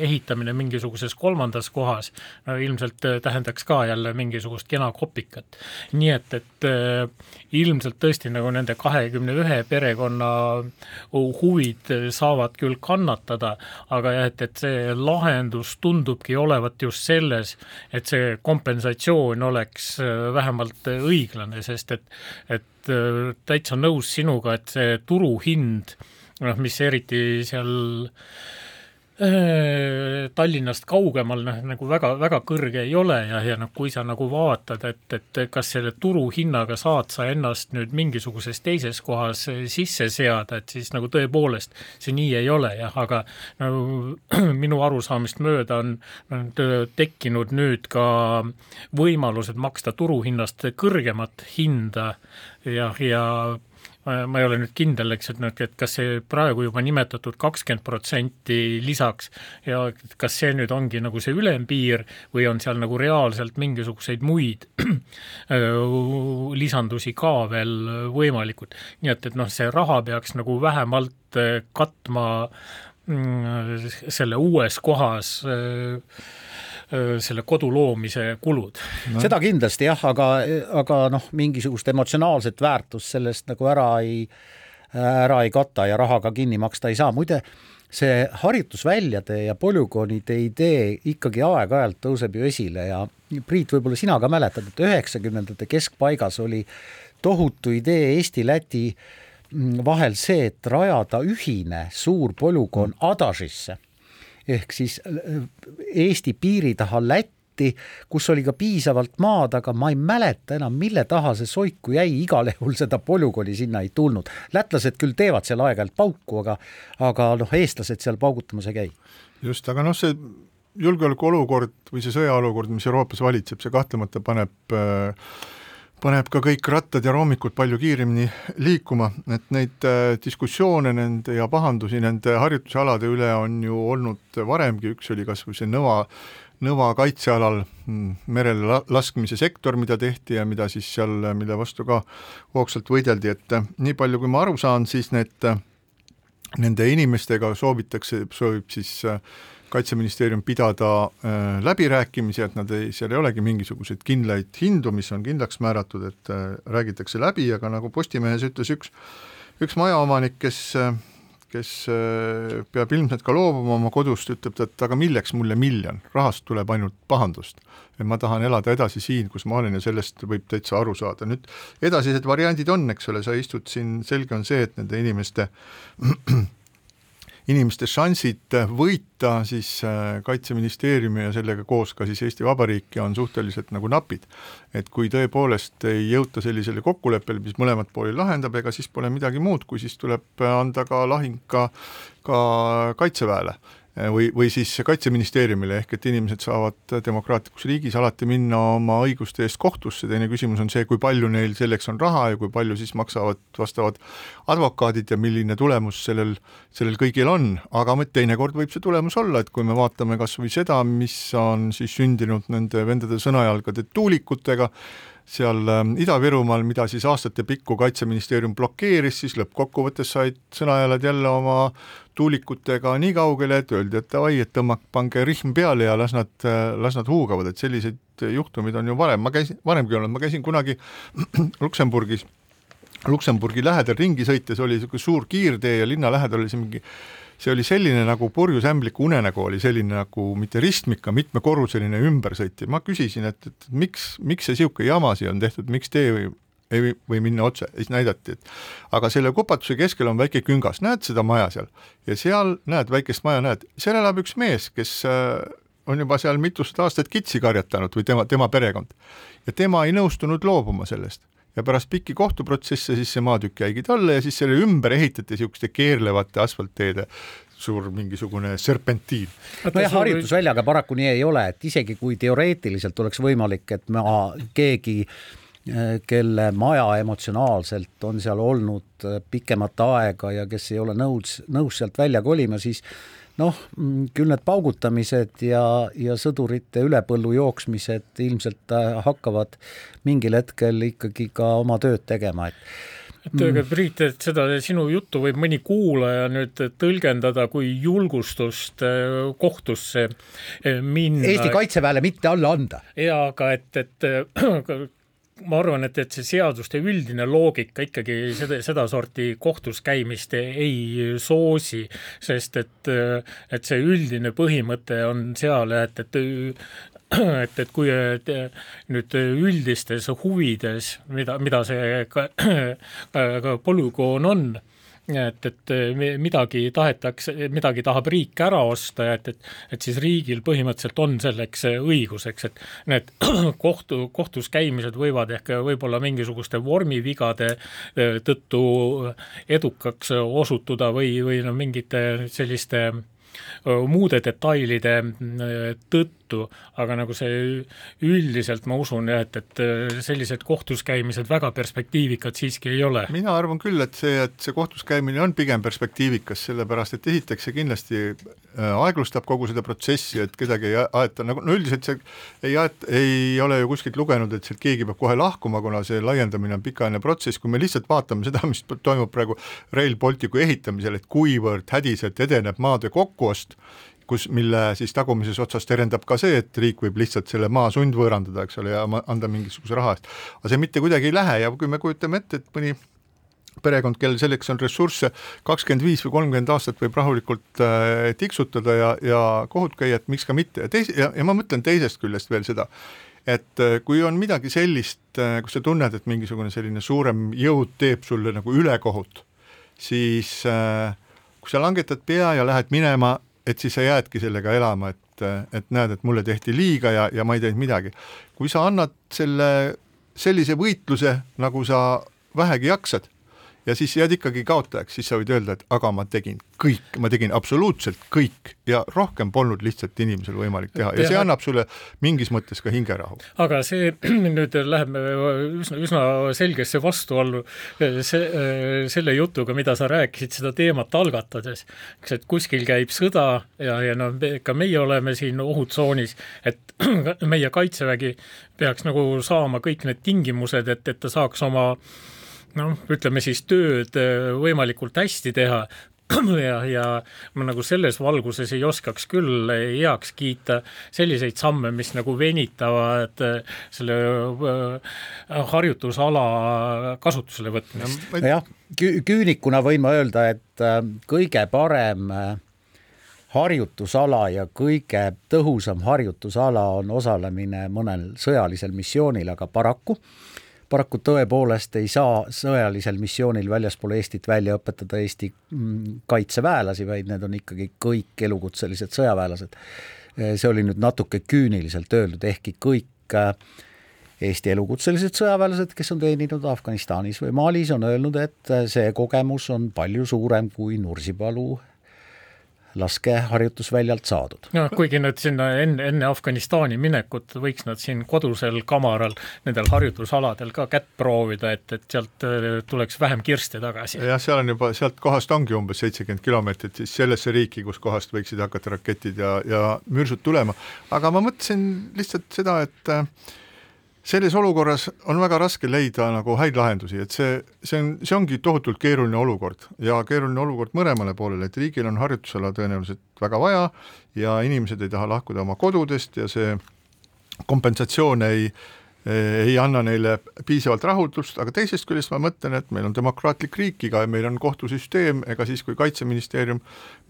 ehitamine mingisuguses kolmandas kohas no ilmselt tähendaks ka jälle mingisugust kena kopikat. nii et, et äh, ilmselt tõesti nagu nende kahekümne ühe perekonna huvid saavad küll kannatada, aga jah, et, et see lahendus tundubki olevat just selles, et see kompensatsioon oleks äh, vähemalt õiglane, sest et, et äh, täitsa nõus sinuga, et see turuhind, noh, mis eriti seal Äh, Tallinnast kaugemal noh, nagu väga, väga kõrge ei ole ja, ja noh, kui sa nagu vaatad, et, et kas selle turuhinnaga saad sa ennast nüüd mingisuguses teises kohas sisse seada, et siis nagu tõepoolest see nii ei ole jah, aga no minu arusaamist mööda on no, tekkinud nüüd ka võimalused maksta turuhinnast kõrgemat hinda ja, ja ma ei ole nüüd kindel, eks, et noh, et kas see praegu juba nimetatud kakskümmend protsenti lisaks ja kas see nüüd ongi nagu see ülempiir või on seal nagu reaalselt mingisuguseid muid lisandusi ka veel võimalikud. nii et, et noh, see raha peaks nagu vähemalt katma mm, selle uues kohas äh, selle kodu loomise kulud. No.. seda kindlasti jah, aga, aga noh, mingisugust emotsionaalset väärtust sellest nagu ära ei, ära ei kata ja rahaga kinni maksta ei saa, muide see harjutusväljade ja polügoonide idee ikkagi aeg-ajalt tõuseb ju esile ja Priit, võib-olla sina ka mäletad, et üheksakümnendate keskpaigas oli tohutu idee Eesti-Läti mm, vahel see, et rajada ühine suur polügoon Adažisse ehk siis äh, Eesti piiri taha Lätti, kus oli ka piisavalt maad, aga ma ei mäleta enam, mille taha see soiku jäi, igal juhul seda polügooni sinna ei tulnud. lätlased küll teevad seal aeg-ajalt pauku, aga, aga noh, eestlased seal paugutamas ei käi. just, aga noh, see julgeolekuolukord või see sõjaolukord, mis Euroopas valitseb, see kahtlemata paneb äh, paneb ka kõik rattad ja roomikud palju kiiremini liikuma, et neid äh, diskussioone nende ja pahandusi nende harjutusalade üle on ju olnud varemgi, üks oli kas või see Nõva, Nõva kaitsealal mm, merele laskmise sektor, mida tehti ja mida siis seal, mille vastu ka hoogsalt võideldi, et äh, nii palju, kui ma aru saan, siis need, äh, nende inimestega soovitakse, soovib siis äh, kaitseministeerium pidada äh, läbirääkimisi, et nad ei, seal ei olegi mingisuguseid kindlaid hindu, mis on kindlaks määratud, et äh, räägitakse läbi, aga nagu Postimehes ütles üks, üks majaomanik, kes äh, kes peab ilmselt ka loobuma oma kodust, ütleb ta, et aga milleks mulle miljon, rahast tuleb ainult pahandust. et ma tahan elada edasi siin, kus ma olen ja sellest võib täitsa aru saada. nüüd edasised variandid on, eks ole, sa istud siin, selge on see, et nende inimeste inimeste šansid võita siis äh, Kaitseministeeriumi ja sellega koos ka siis Eesti Vabariiki on suhteliselt nagu napid. et kui tõepoolest ei jõuta sellisele kokkuleppele, mis mõlemat pooli lahendab, ega siis pole midagi muud, kui siis tuleb anda ka lahing ka, ka Kaitseväele või, või siis Kaitseministeeriumile, ehk et inimesed saavad demokraatlikus riigis alati minna oma õiguste eest kohtusse, teine küsimus on see, kui palju neil selleks on raha ja kui palju siis maksavad vastavad advokaadid ja milline tulemus sellel, sellel kõigil on, aga teinekord võib see tulemus olla, et kui me vaatame kas või seda, mis on siis sündinud nende vendade sõnajalgade tuulikutega, seal ähm, Ida-Virumaal, mida siis aastate pikku Kaitseministeerium blokeeris, siis lõppkokkuvõttes said sõnajalad jälle oma tuulikutega nii kaugele, et öeldi, et davai, et tõmmake, pange rihm peale ja las nad, äh, las nad huugavad, et selliseid juhtumeid on ju varem, ma käisin, varemgi olnud, ma käisin kunagi Luksemburgis, Luksemburgi lähedal ringi sõites oli niisugune suur kiirtee ja linna lähedal oli see mingi see oli selline nagu purjus ämbliku unenägu oli selline nagu mitte ristmik, aga mitmekorruseline ümbersõit. Ja ma küsisin, et, et miks, miks see niisugune jama siia on tehtud, miks tee või ei või minna otse, siis näidati, et aga selle kupatuse keskel on väike küngas, näed seda maja seal? Ja seal näed väikest maja, näed, seal elab üks mees, kes äh, on juba seal mitusada aastat kitsi karjatanud või tema, tema perekond. ja tema ei nõustunud loobuma sellest ja pärast pikki kohtuprotsesse siis see maatükk jäigi talle ja siis selle ümber ehitati niisuguste keerlevate asfaltteede suur mingisugune serpentiin. nojah, harjutusväljaga paraku nii ei ole, et isegi kui teoreetiliselt oleks võimalik, et ma keegi kelle maja emotsionaalselt on seal olnud pikemat aega ja kes ei ole nõus, nõus sealt välja kolima, siis noh, mm, küll need paugutamised ja, ja sõdurite üle põllu jooksmised ilmselt äh, hakkavad mingil hetkel ikkagi ka oma tööd tegema, et et aga Priit, et seda sinu juttu võib mõni kuulaja nüüd tõlgendada kui julgustust äh, kohtusse äh, minna. Eesti Kaitseväele mitte alla anda. jaa, aga et, et ma arvan, et, et see seaduste üldine loogika ikkagi seda, sedasorti kohtus käimist ei soosi, sest et, et see üldine põhimõte on seal, et, et et, et kui et nüüd üldistes huvides, mida, mida see ka, ka polügoon on, et, et midagi tahetakse, midagi tahab riik ära osta, et, et, et siis riigil põhimõtteliselt on selleks õiguseks, et need kohtu, kohtus käimised võivad ehk võib-olla mingisuguste vormivigade eh, tõttu edukaks osutuda või, või no mingite selliste muude detailide tõttu, aga nagu see üldiselt ma usun jah, et, et sellised kohtus käimised väga perspektiivikad siiski ei ole. mina arvan küll, et see, et see kohtus käimine on pigem perspektiivikas, sellepärast et esiteks see kindlasti aeglustab kogu seda protsessi, et kedagi ei aeta, nagu no üldiselt see ei aeta, ei ole ju kuskilt lugenud, et sealt keegi peab kohe lahkuma, kuna see laiendamine on pikaajaline protsess, kui me lihtsalt vaatame seda, mis toimub praegu Rail Balticu ehitamisel, et kuivõrd hädiselt edeneb maade kokkuost, kus, mille siis tagumises otsas terendab ka see, et riik võib lihtsalt selle maa sundvõõrandada, eks ole, ja anda mingisuguse raha eest. aga see mitte kuidagi ei lähe ja kui me kujutame ette, et mõni perekond, kellel selleks on ressursse, kakskümmend viis või kolmkümmend aastat võib rahulikult äh, tiksutada ja, ja kohut käia, et miks ka mitte ja teis- ja, ja ma mõtlen teisest küljest veel seda, et äh, kui on midagi sellist äh,, kus sa tunned, et mingisugune selline suurem jõud teeb sulle nagu ülekohut, siis äh, kui sa langetad pea ja lähed minema, et siis sa jäädki sellega elama, et, et näed, et mulle tehti liiga ja, ja ma ei teinud midagi. kui sa annad selle sellise võitluse, nagu sa vähegi jaksad, ja siis jääd ikkagi kaotajaks, siis sa võid öelda, et aga ma tegin kõik, ma tegin absoluutselt kõik ja rohkem polnud lihtsalt inimesel võimalik teha. Ja see annab sulle mingis mõttes ka hingerahu. aga see nüüd läheb üsna, üsna selgesse vastuollu see, selle jutuga, mida sa rääkisid seda teemat algatades, eks, et kuskil käib sõda ja, ja noh, ka meie oleme siin ohutsoonis, et meie Kaitsevägi peaks nagu saama kõik need tingimused, et, et ta saaks oma noh, ütleme siis tööd äh, võimalikult hästi teha, ja, ja ma nagu selles valguses ei oskaks küll heaks kiita selliseid samme, mis nagu venitavad äh, selle äh, harjutusala kasutusele võtmist. jah, küünikuna võin ma öelda, et kõige parem harjutusala ja kõige tõhusam harjutusala on osalemine mõnel sõjalisel missioonil, aga paraku äh, paraku tõepoolest ei saa sõjalisel missioonil väljaspool Eestit välja õpetada Eesti mm, kaitseväelasi, vaid need on ikkagi kõik elukutselised sõjaväelased. see oli nüüd natuke küüniliselt öeldud, ehkki kõik äh, Eesti elukutselised sõjaväelased, kes on teeninud Afganistanis või Malis, on öelnud, et see kogemus on palju suurem kui Nursipalu laskeharjutusväljalt saadud. no kuigi nad sinna enne, enne Afganistani minekut võiks nad siin kodusel kamaral nendel harjutusaladel ka kätt proovida, et, et sealt äh, tuleks vähem kirste tagasi. jah, seal on juba, sealt kohast ongi umbes seitsekümmend kilomeetrit siis sellesse riiki, kus kohast võiksid hakata raketid ja, ja mürsud tulema, aga ma mõtlesin lihtsalt seda, et äh, selles olukorras on väga raske leida nagu häid lahendusi, et see, see on, see ongi tohutult keeruline olukord ja keeruline olukord mõlemale poolele, et riigil on harjutusala tõenäoliselt väga vaja ja inimesed ei taha lahkuda oma kodudest ja see kompensatsioon ei äh, ei anna neile piisavalt rahuldust, aga teisest küljest ma mõtlen, et meil on demokraatlik riik, iga, meil on kohtusüsteem, ega siis, kui Kaitseministeerium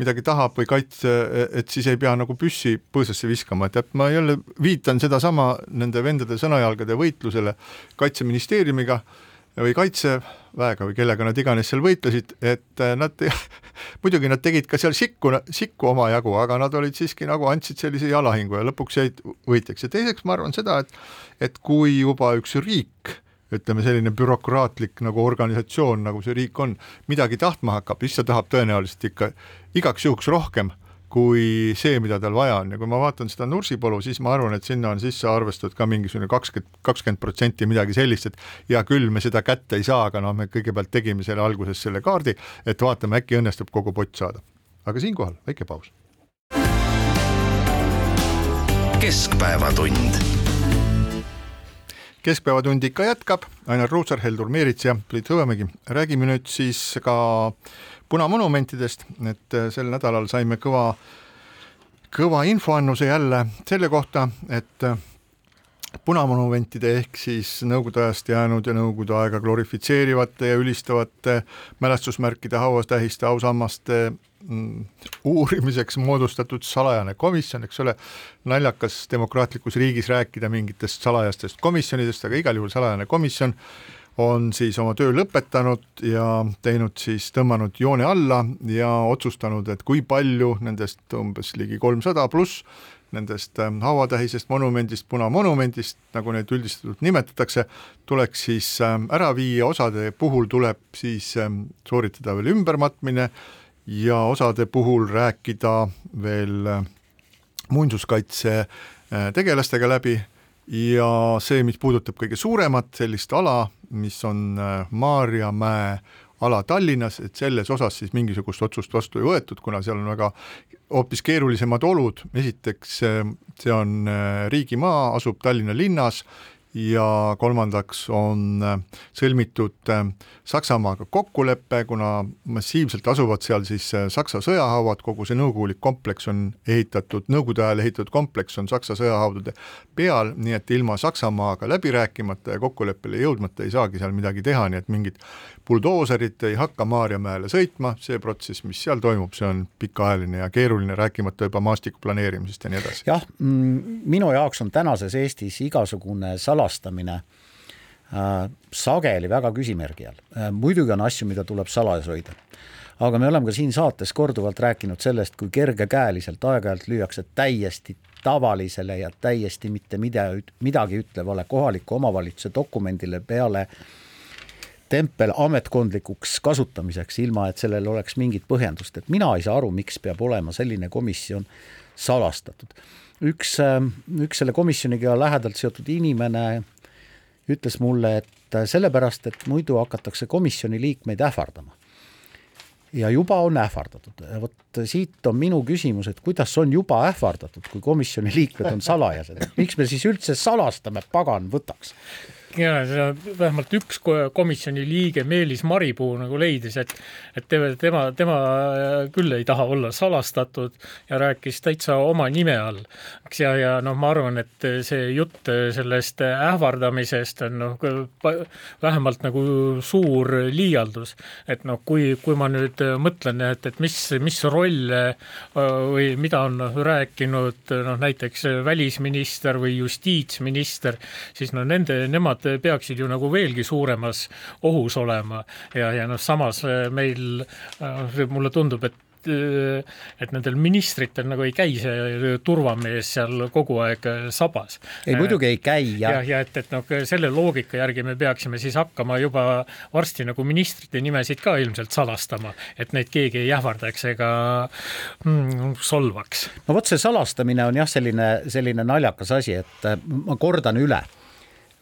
midagi tahab või kaitse, et siis ei pea nagu püssi põõsasse viskama, et, et ma jälle viitan sedasama nende vendade sõnajalgade võitlusele Kaitseministeeriumiga või Kaitseväega või kellega nad iganes seal võitlesid, et äh, nad muidugi nad tegid ka seal sikku, sikku omajagu, aga nad olid siiski nagu andsid sellise jalahingu ja lõpuks jäid võitjaks. Ja teiseks ma arvan seda, et et kui juba üks riik ütleme, selline bürokraatlik nagu organisatsioon, nagu see riik on, midagi tahtma hakkab, siis ta tahab tõenäoliselt ikka igaks juhuks rohkem kui see, mida tal vaja on ja kui ma vaatan seda Nursipalu, siis ma arvan, et sinna on sisse arvestatud ka mingisugune kakskümmend, kakskümmend protsenti midagi sellist, et hea küll, me seda kätte ei saa, aga noh, me kõigepealt tegime selle alguses selle kaardi, et vaatame, äkki õnnestub kogu pott saada. aga siinkohal väike paus. keskpäevatund keskpäevatund ikka jätkab, Ainar Ruussaar, Heldur Meerits ja Priit Hõbemägi. räägime nüüd siis ka punamonumentidest, et äh, sel nädalal saime kõva, kõva infoannuse jälle selle kohta, et äh, punamonumentide ehk siis nõukogude ajast jäänud ja nõukogude aega glorifitseerivate ja ülistavate mälestusmärkide, hauatähiste, ausammaste mm, uurimiseks moodustatud salajane komisjon, eks ole, naljakas demokraatlikus riigis rääkida mingitest salajastest komisjonidest, aga igal juhul salajane komisjon on siis oma töö lõpetanud ja teinud siis, tõmmanud joone alla ja otsustanud, et kui palju nendest umbes ligi kolmsada pluss nendest ähm, hauatähisest monumendist, punamonumendist, nagu neid üldistatult nimetatakse, tuleks siis ähm, ära viia, osade puhul tuleb siis ähm, sooritada veel ümbermatmine ja osade puhul rääkida veel muinsuskaitse äh, tegelastega läbi. Ja see, mis puudutab kõige suuremat sellist ala, mis on äh, Maarjamäe ala Tallinnas, et selles osas siis mingisugust otsust vastu ei võetud, kuna seal on väga hoopis keerulisemad olud, esiteks äh, see on äh, riigimaa, asub Tallinna linnas ja kolmandaks on äh, sõlmitud äh, Saksamaaga kokkulepe, kuna massiivselt asuvad seal siis äh, Saksa sõjahauad, kogu see nõukogulik kompleks on ehitatud, nõukogude ajal ehitatud kompleks on Saksa sõjahaudade peal, nii et ilma Saksamaaga läbi rääkimata ja kokkuleppele jõudmata ei saagi seal midagi teha, nii et mingit buldooserit ei hakka Maarjamäele sõitma, see protsess, mis seal toimub, see on pikaajaline ja keeruline, rääkimata juba maastiku planeerimisest ja nii edasi. jah, mm, minu jaoks on tänases Eestis igasugune salastamine äh, sageli väga küsimärgi all äh,. muidugi on asju, mida tuleb salajas hoida aga me oleme ka siin saates korduvalt rääkinud sellest, kui kergekäeliselt aeg-ajalt lüüakse täiesti tavalisele ja täiesti mitte midagi, midagi ütlevale kohaliku omavalitsuse dokumendile peale tempel ametkondlikuks kasutamiseks, ilma et sellel oleks mingit põhjendust, et mina ei saa aru, miks peab olema selline komisjon salastatud. üks, üks selle komisjoniga lähedalt seotud inimene ütles mulle, et sellepärast, et muidu hakatakse komisjoni liikmeid ähvardama ja juba on ähvardatud. vot siit on minu küsimus, et kuidas on juba ähvardatud, kui komisjoni liikmed on salajased, miks me siis üldse salastame, pagan võtaks? Ja vähemalt üks komisjoni liige, Meelis Maripuu nagu leidis, et et tema, tema küll ei taha olla salastatud ja rääkis täitsa oma nime all. eks ja, ja noh, ma arvan, et see jutt sellest ähvardamisest on noh, vähemalt nagu suur liialdus. et noh, kui, kui ma nüüd mõtlen, et, et mis, mis rolle või mida on rääkinud noh, näiteks välisminister või justiitsminister, siis no nende, nemad nemad peaksid ju nagu veelgi suuremas ohus olema ja, ja noh, samas äh, meil äh, mulle tundub, et äh, et nendel ministritel nagu ei käi see turvamees seal kogu aeg sabas. ei, muidugi ei käi, jah. ja, ja et, et noh, selle loogika järgi me peaksime siis hakkama juba varsti nagu ministrite nimesid ka ilmselt salastama, et neid keegi ei ähvardaks ega mm, solvaks. no vot, see salastamine on jah, selline, selline naljakas asi, et ma kordan üle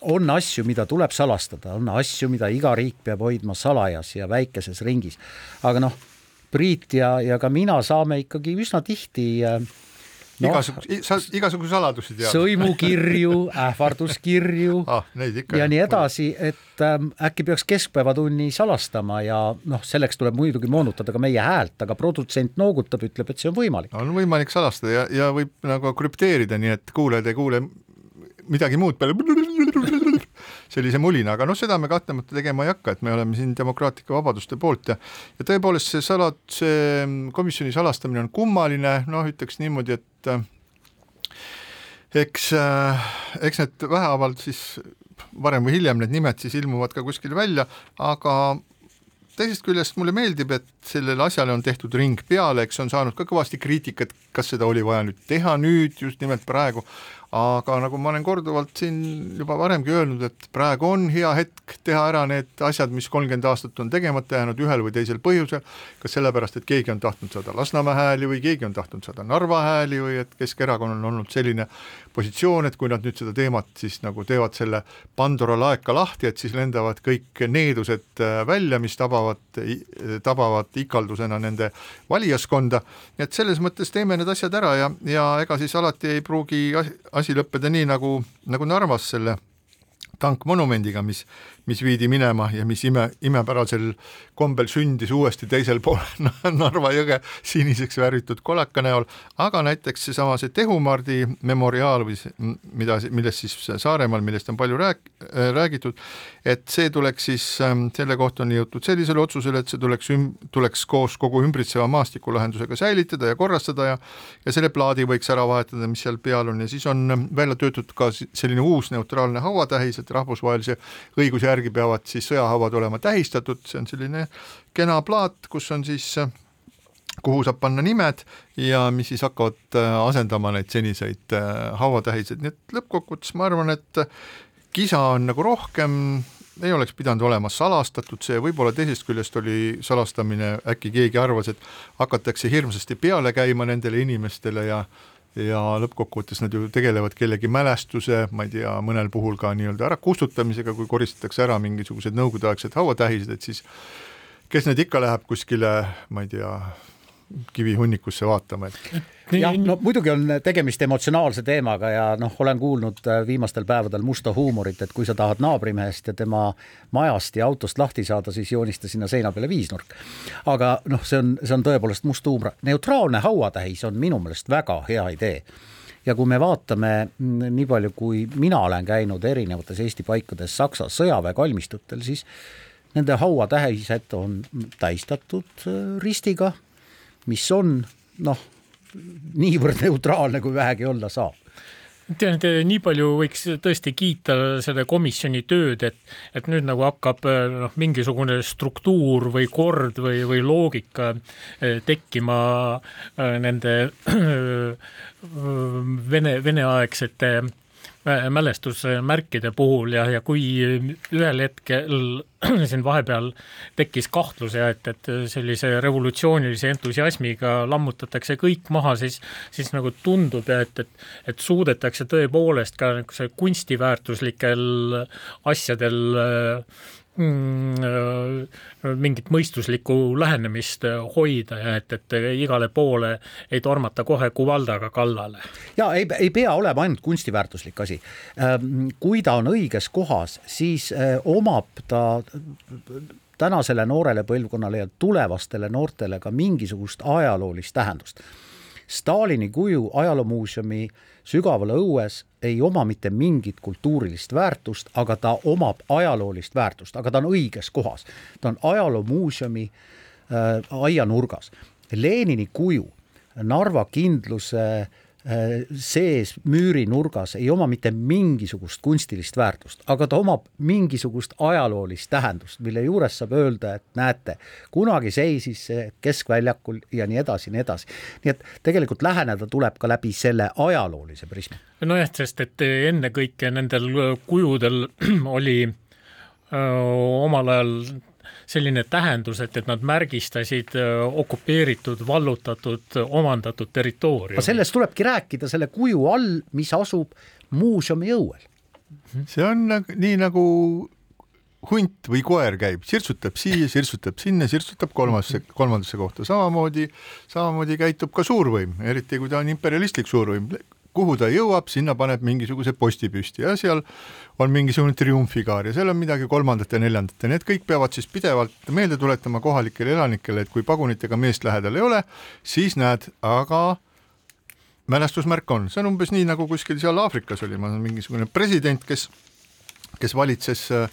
on asju, mida tuleb salastada, on asju, mida iga riik peab hoidma salajas ja väikeses ringis. aga noh, Priit ja, ja ka mina saame ikkagi üsna tihti äh, no, igasugu, sa igasugu saladusi tead. sõimukirju ähvarduskirju ah, ja nii edasi, et ähm, äkki peaks keskpäevatunni salastama ja noh, selleks tuleb muidugi moonutada ka meie häält, aga produtsent noogutab, ütleb, et see on võimalik. on võimalik salastada ja, ja võib nagu krüpteerida, nii et kuulajad ei kuule midagi muud peale sellise mulina, aga noh, seda me kahtlemata tegema ei hakka, et me oleme siin demokraatlike vabaduste poolt ja ja tõepoolest see salat-, see komisjoni salastamine on kummaline, noh, ütleks niimoodi, et äh, eks äh,, eks need vähehaaval siis varem või hiljem need nimed siis ilmuvad ka kuskil välja, aga teisest küljest mulle meeldib, et sellele asjale on tehtud ring peale, eks on saanud ka kõvasti kriitikat, kas seda oli vaja nüüd teha nüüd, just nimelt praegu, aga nagu ma olen korduvalt siin juba varemgi öelnud, et praegu on hea hetk teha ära need asjad, mis kolmkümmend aastat on tegemata jäänud ühel või teisel põhjusel, kas sellepärast, et keegi on tahtnud saada Lasnamäe hääli või keegi on tahtnud saada Narva hääli või et Keskerakonnal on olnud selline positsioon, et kui nad nüüd seda teemat siis nagu teevad selle Pandora laeka lahti, et siis lendavad kõik needused äh, välja, mis tabavad, tabavad ikaldusena nende valijaskonda, et selles mõttes teeme need asjad ära ja, ja ega siis alati ei pruugi asi lõppeda nii, nagu, nagu Narvas selle tankmonumendiga, mis, mis viidi minema ja mis ime, imepärasel kombel sündis uuesti teisel pool Narva jõge siniseks värvitud kolaka näol, aga näiteks seesama see Tehumardi memoriaal või mida, millest siis Saaremaal, millest on palju rääk-, räägitud, et see tuleks siis, ähm, selle kohta on jõutud sellisele otsusele, et see tuleks üm-, tuleks koos kogu ümbritseva maastikulahendusega säilitada ja korrastada ja ja selle plaadi võiks ära vahetada, mis seal peal on. Ja siis on välja töötatud ka selline uus neutraalne hauatähis, et rahvusvahelise õiguse järgi peavad siis sõjahauad olema tähistatud, see on selline kena plaat, kus on siis kuhu saab panna nimed ja mis siis hakkavad äh, asendama neid seniseid äh, hauatähiseid, nii et lõppkokkuvõttes ma arvan, et kisa on nagu rohkem, ei oleks pidanud olema salastatud, see võib-olla teisest küljest oli salastamine, äkki keegi arvas, et hakatakse hirmsasti peale käima nendele inimestele ja ja lõppkokkuvõttes nad ju tegelevad kellegi mälestuse, ma ei tea, mõnel puhul ka nii-öelda ärakustutamisega, kui koristatakse ära mingisugused nõukogudeaegsed hauatähised, et siis kes nüüd ikka läheb kuskile, ma ei tea, kivihunnikusse vaatama, et jah, no muidugi on tegemist emotsionaalse teemaga ja noh, olen kuulnud äh, viimastel päevadel musta huumorit, et kui sa tahad naabrimehest ja tema majast ja autost lahti saada, siis joonista sinna seina peale viisnurk. aga noh, see on, see on tõepoolest must huumor. neutraalne hauatähis on minu meelest väga hea idee ja kui me vaatame mm, nii palju, kui mina olen käinud erinevates Eesti paikades Saksa sõjaväekalmistutel, siis nende hauatähised on tähistatud äh, ristiga mis on noh, niivõrd neutraalne, kui vähegi olla saab. Tean, et nii palju võiks tõesti kiita selle komisjoni tööd, et, et nüüd nagu hakkab noh, mingisugune struktuur või kord või, või loogika eh, tekkima eh, nende Vene, veneaegsete mälestusmärkide puhul ja, ja kui ühel hetkel siin vahepeal tekkis kahtlus ja et, et sellise revolutsioonilise entusiasmiga lammutatakse kõik maha, siis, siis nagu tundub ja et, et, et suudetakse tõepoolest ka niisuguse kunstiväärtuslikel asjadel äh, äh, mingit mõistuslikku lähenemist äh, hoida ja et, et igale poole ei tormata kohe kuvaldaga kallale. ja ei, ei pea olema ainult kunstiväärtuslik asi. Ähm, kui ta on õiges kohas, siis äh, omab ta tänasele noorele põlvkonnale ja tulevastele noortele ka mingisugust ajaloolist tähendust. Stalini kuju ajaloomuuseumi sügaval õues ei oma mitte mingit kultuurilist väärtust, aga ta omab ajaloolist väärtust, aga ta on õiges kohas. ta on ajaloomuuseumi äh, aianurgas. Lenini kuju, Narva kindluse äh, sees müürinurgas ei oma mitte mingisugust kunstilist väärtust, aga ta omab mingisugust ajaloolist tähendust, mille juures saab öelda, et näete, kunagi seisis see keskväljakul ja nii edasi, nii edasi. nii et tegelikult läheneda tuleb ka läbi selle ajaloolise prisma. nojah, sest et ennekõike nendel kujudel oli öö, omal ajal selline tähendus, et, et nad märgistasid äh, okupeeritud, vallutatud, omandatud territooriumi. sellest tulebki rääkida selle kuju all, mis asub muuseumi õuel. see on nii nagu hunt või koer käib, sirtsutab siia, sirtsutab sinna, sirtsutab kolmasse, kolmandasse kohta, samamoodi, samamoodi käitub ka suurvõim, eriti kui ta on imperialistlik suurvõim, kuhu ta jõuab, sinna paneb mingisuguse posti püsti ja seal on mingisugune triumfikaar ja seal on midagi kolmandat ja neljandat ja need kõik peavad siis pidevalt meelde tuletama kohalikele elanikele, et kui pagunitega meest lähedal ei ole, siis näed, aga mälestusmärk on, see on umbes nii, nagu kuskil seal Aafrikas oli, mingisugune president, kes, kes valitses äh,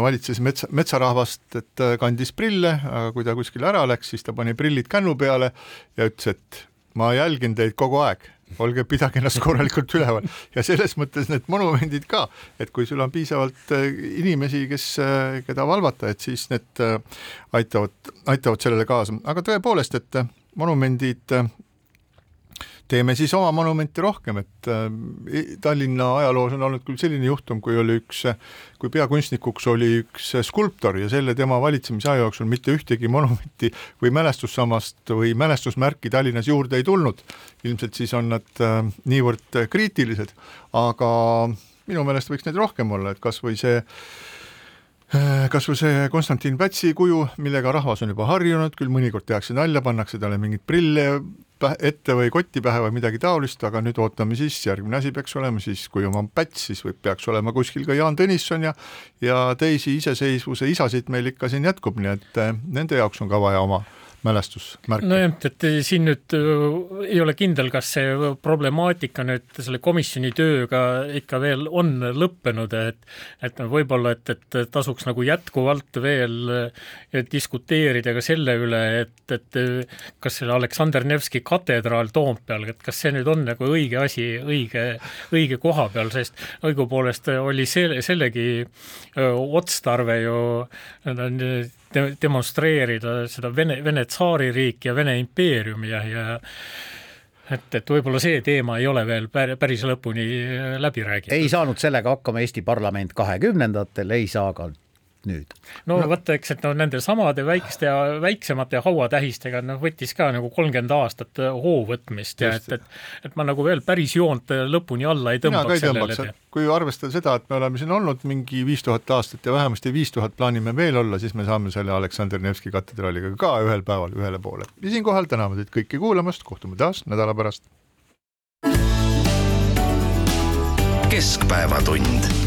valitses metsa, metsarahvast, et kandis prille, aga kui ta kuskile ära läks, siis ta pani prillid kännu peale ja ütles, et ma jälgin teid kogu aeg olge, pidage ennast korralikult üleval. Ja selles mõttes need monumendid ka, et kui sul on piisavalt äh, inimesi, kes, äh, keda valvata, et siis need äh, aitavad, aitavad sellele kaasa, aga tõepoolest, et monumendid teeme siis oma monumenti rohkem, et äh, Tallinna ajaloos on olnud küll selline juhtum, kui oli üks, kui peakunstnikuks oli üks skulptor ja selle tema valitsemisaja jooksul mitte ühtegi monumenti või mälestussammast või mälestusmärki Tallinnas juurde ei tulnud. ilmselt siis on nad äh, niivõrd kriitilised, aga minu meelest võiks neid rohkem olla, et kas või see äh, kas või see Konstantin Pätsi kuju, millega rahvas on juba harjunud, küll mõnikord tehakse nalja, pannakse talle mingeid prille ette või kotti pähe või midagi taolist, aga nüüd ootame siis, järgmine asi peaks olema siis, kui on Päts, siis võib, peaks olema kuskil ka Jaan Tõnisson ja ja teisi iseseisvuse isasid meil ikka siin jätkub, nii et eh, nende jaoks on ka vaja oma mälestusmärke. nojah, et siin nüüd äh, ei ole kindel, kas see problemaatika nüüd selle komisjoni tööga ikka veel on lõppenud, et et võib-olla, et, et tasuks nagu jätkuvalt veel äh, diskuteerida ka selle üle, et, et kas selle Aleksander Nevski katedraal Toompeal, et kas see nüüd on nagu õige asi õige, õige koha peal, sest õigupoolest oli selle, sellegi äh, otstarve ju de demonstreerida seda Vene, Vene tsaaririiki ja Vene impeeriumi ja, ja et, et võib-olla see teema ei ole veel päris lõpuni läbi räägitud. ei saanud sellega hakkama Eesti parlament kahekümnendatel, ei saa ka nüüd. no, no vaata, eks, et no nende samade väikeste ja väiksemate hauatähistega noh, võttis ka nagu kolmkümmend aastat äh, hoo võtmist ja et, et et ma nagu veel päris joont äh, lõpuni alla ei tõmbaks sellele. kui arvestada seda, et me oleme siin olnud mingi viis tuhat aastat ja vähemasti viis tuhat plaanime veel olla, siis me saame selle Aleksander Nevski katedraaliga ka ühel päeval ühele poole. ja siinkohal täname teid kõiki kuulamast, kohtume taas nädala pärast. keskpäevatund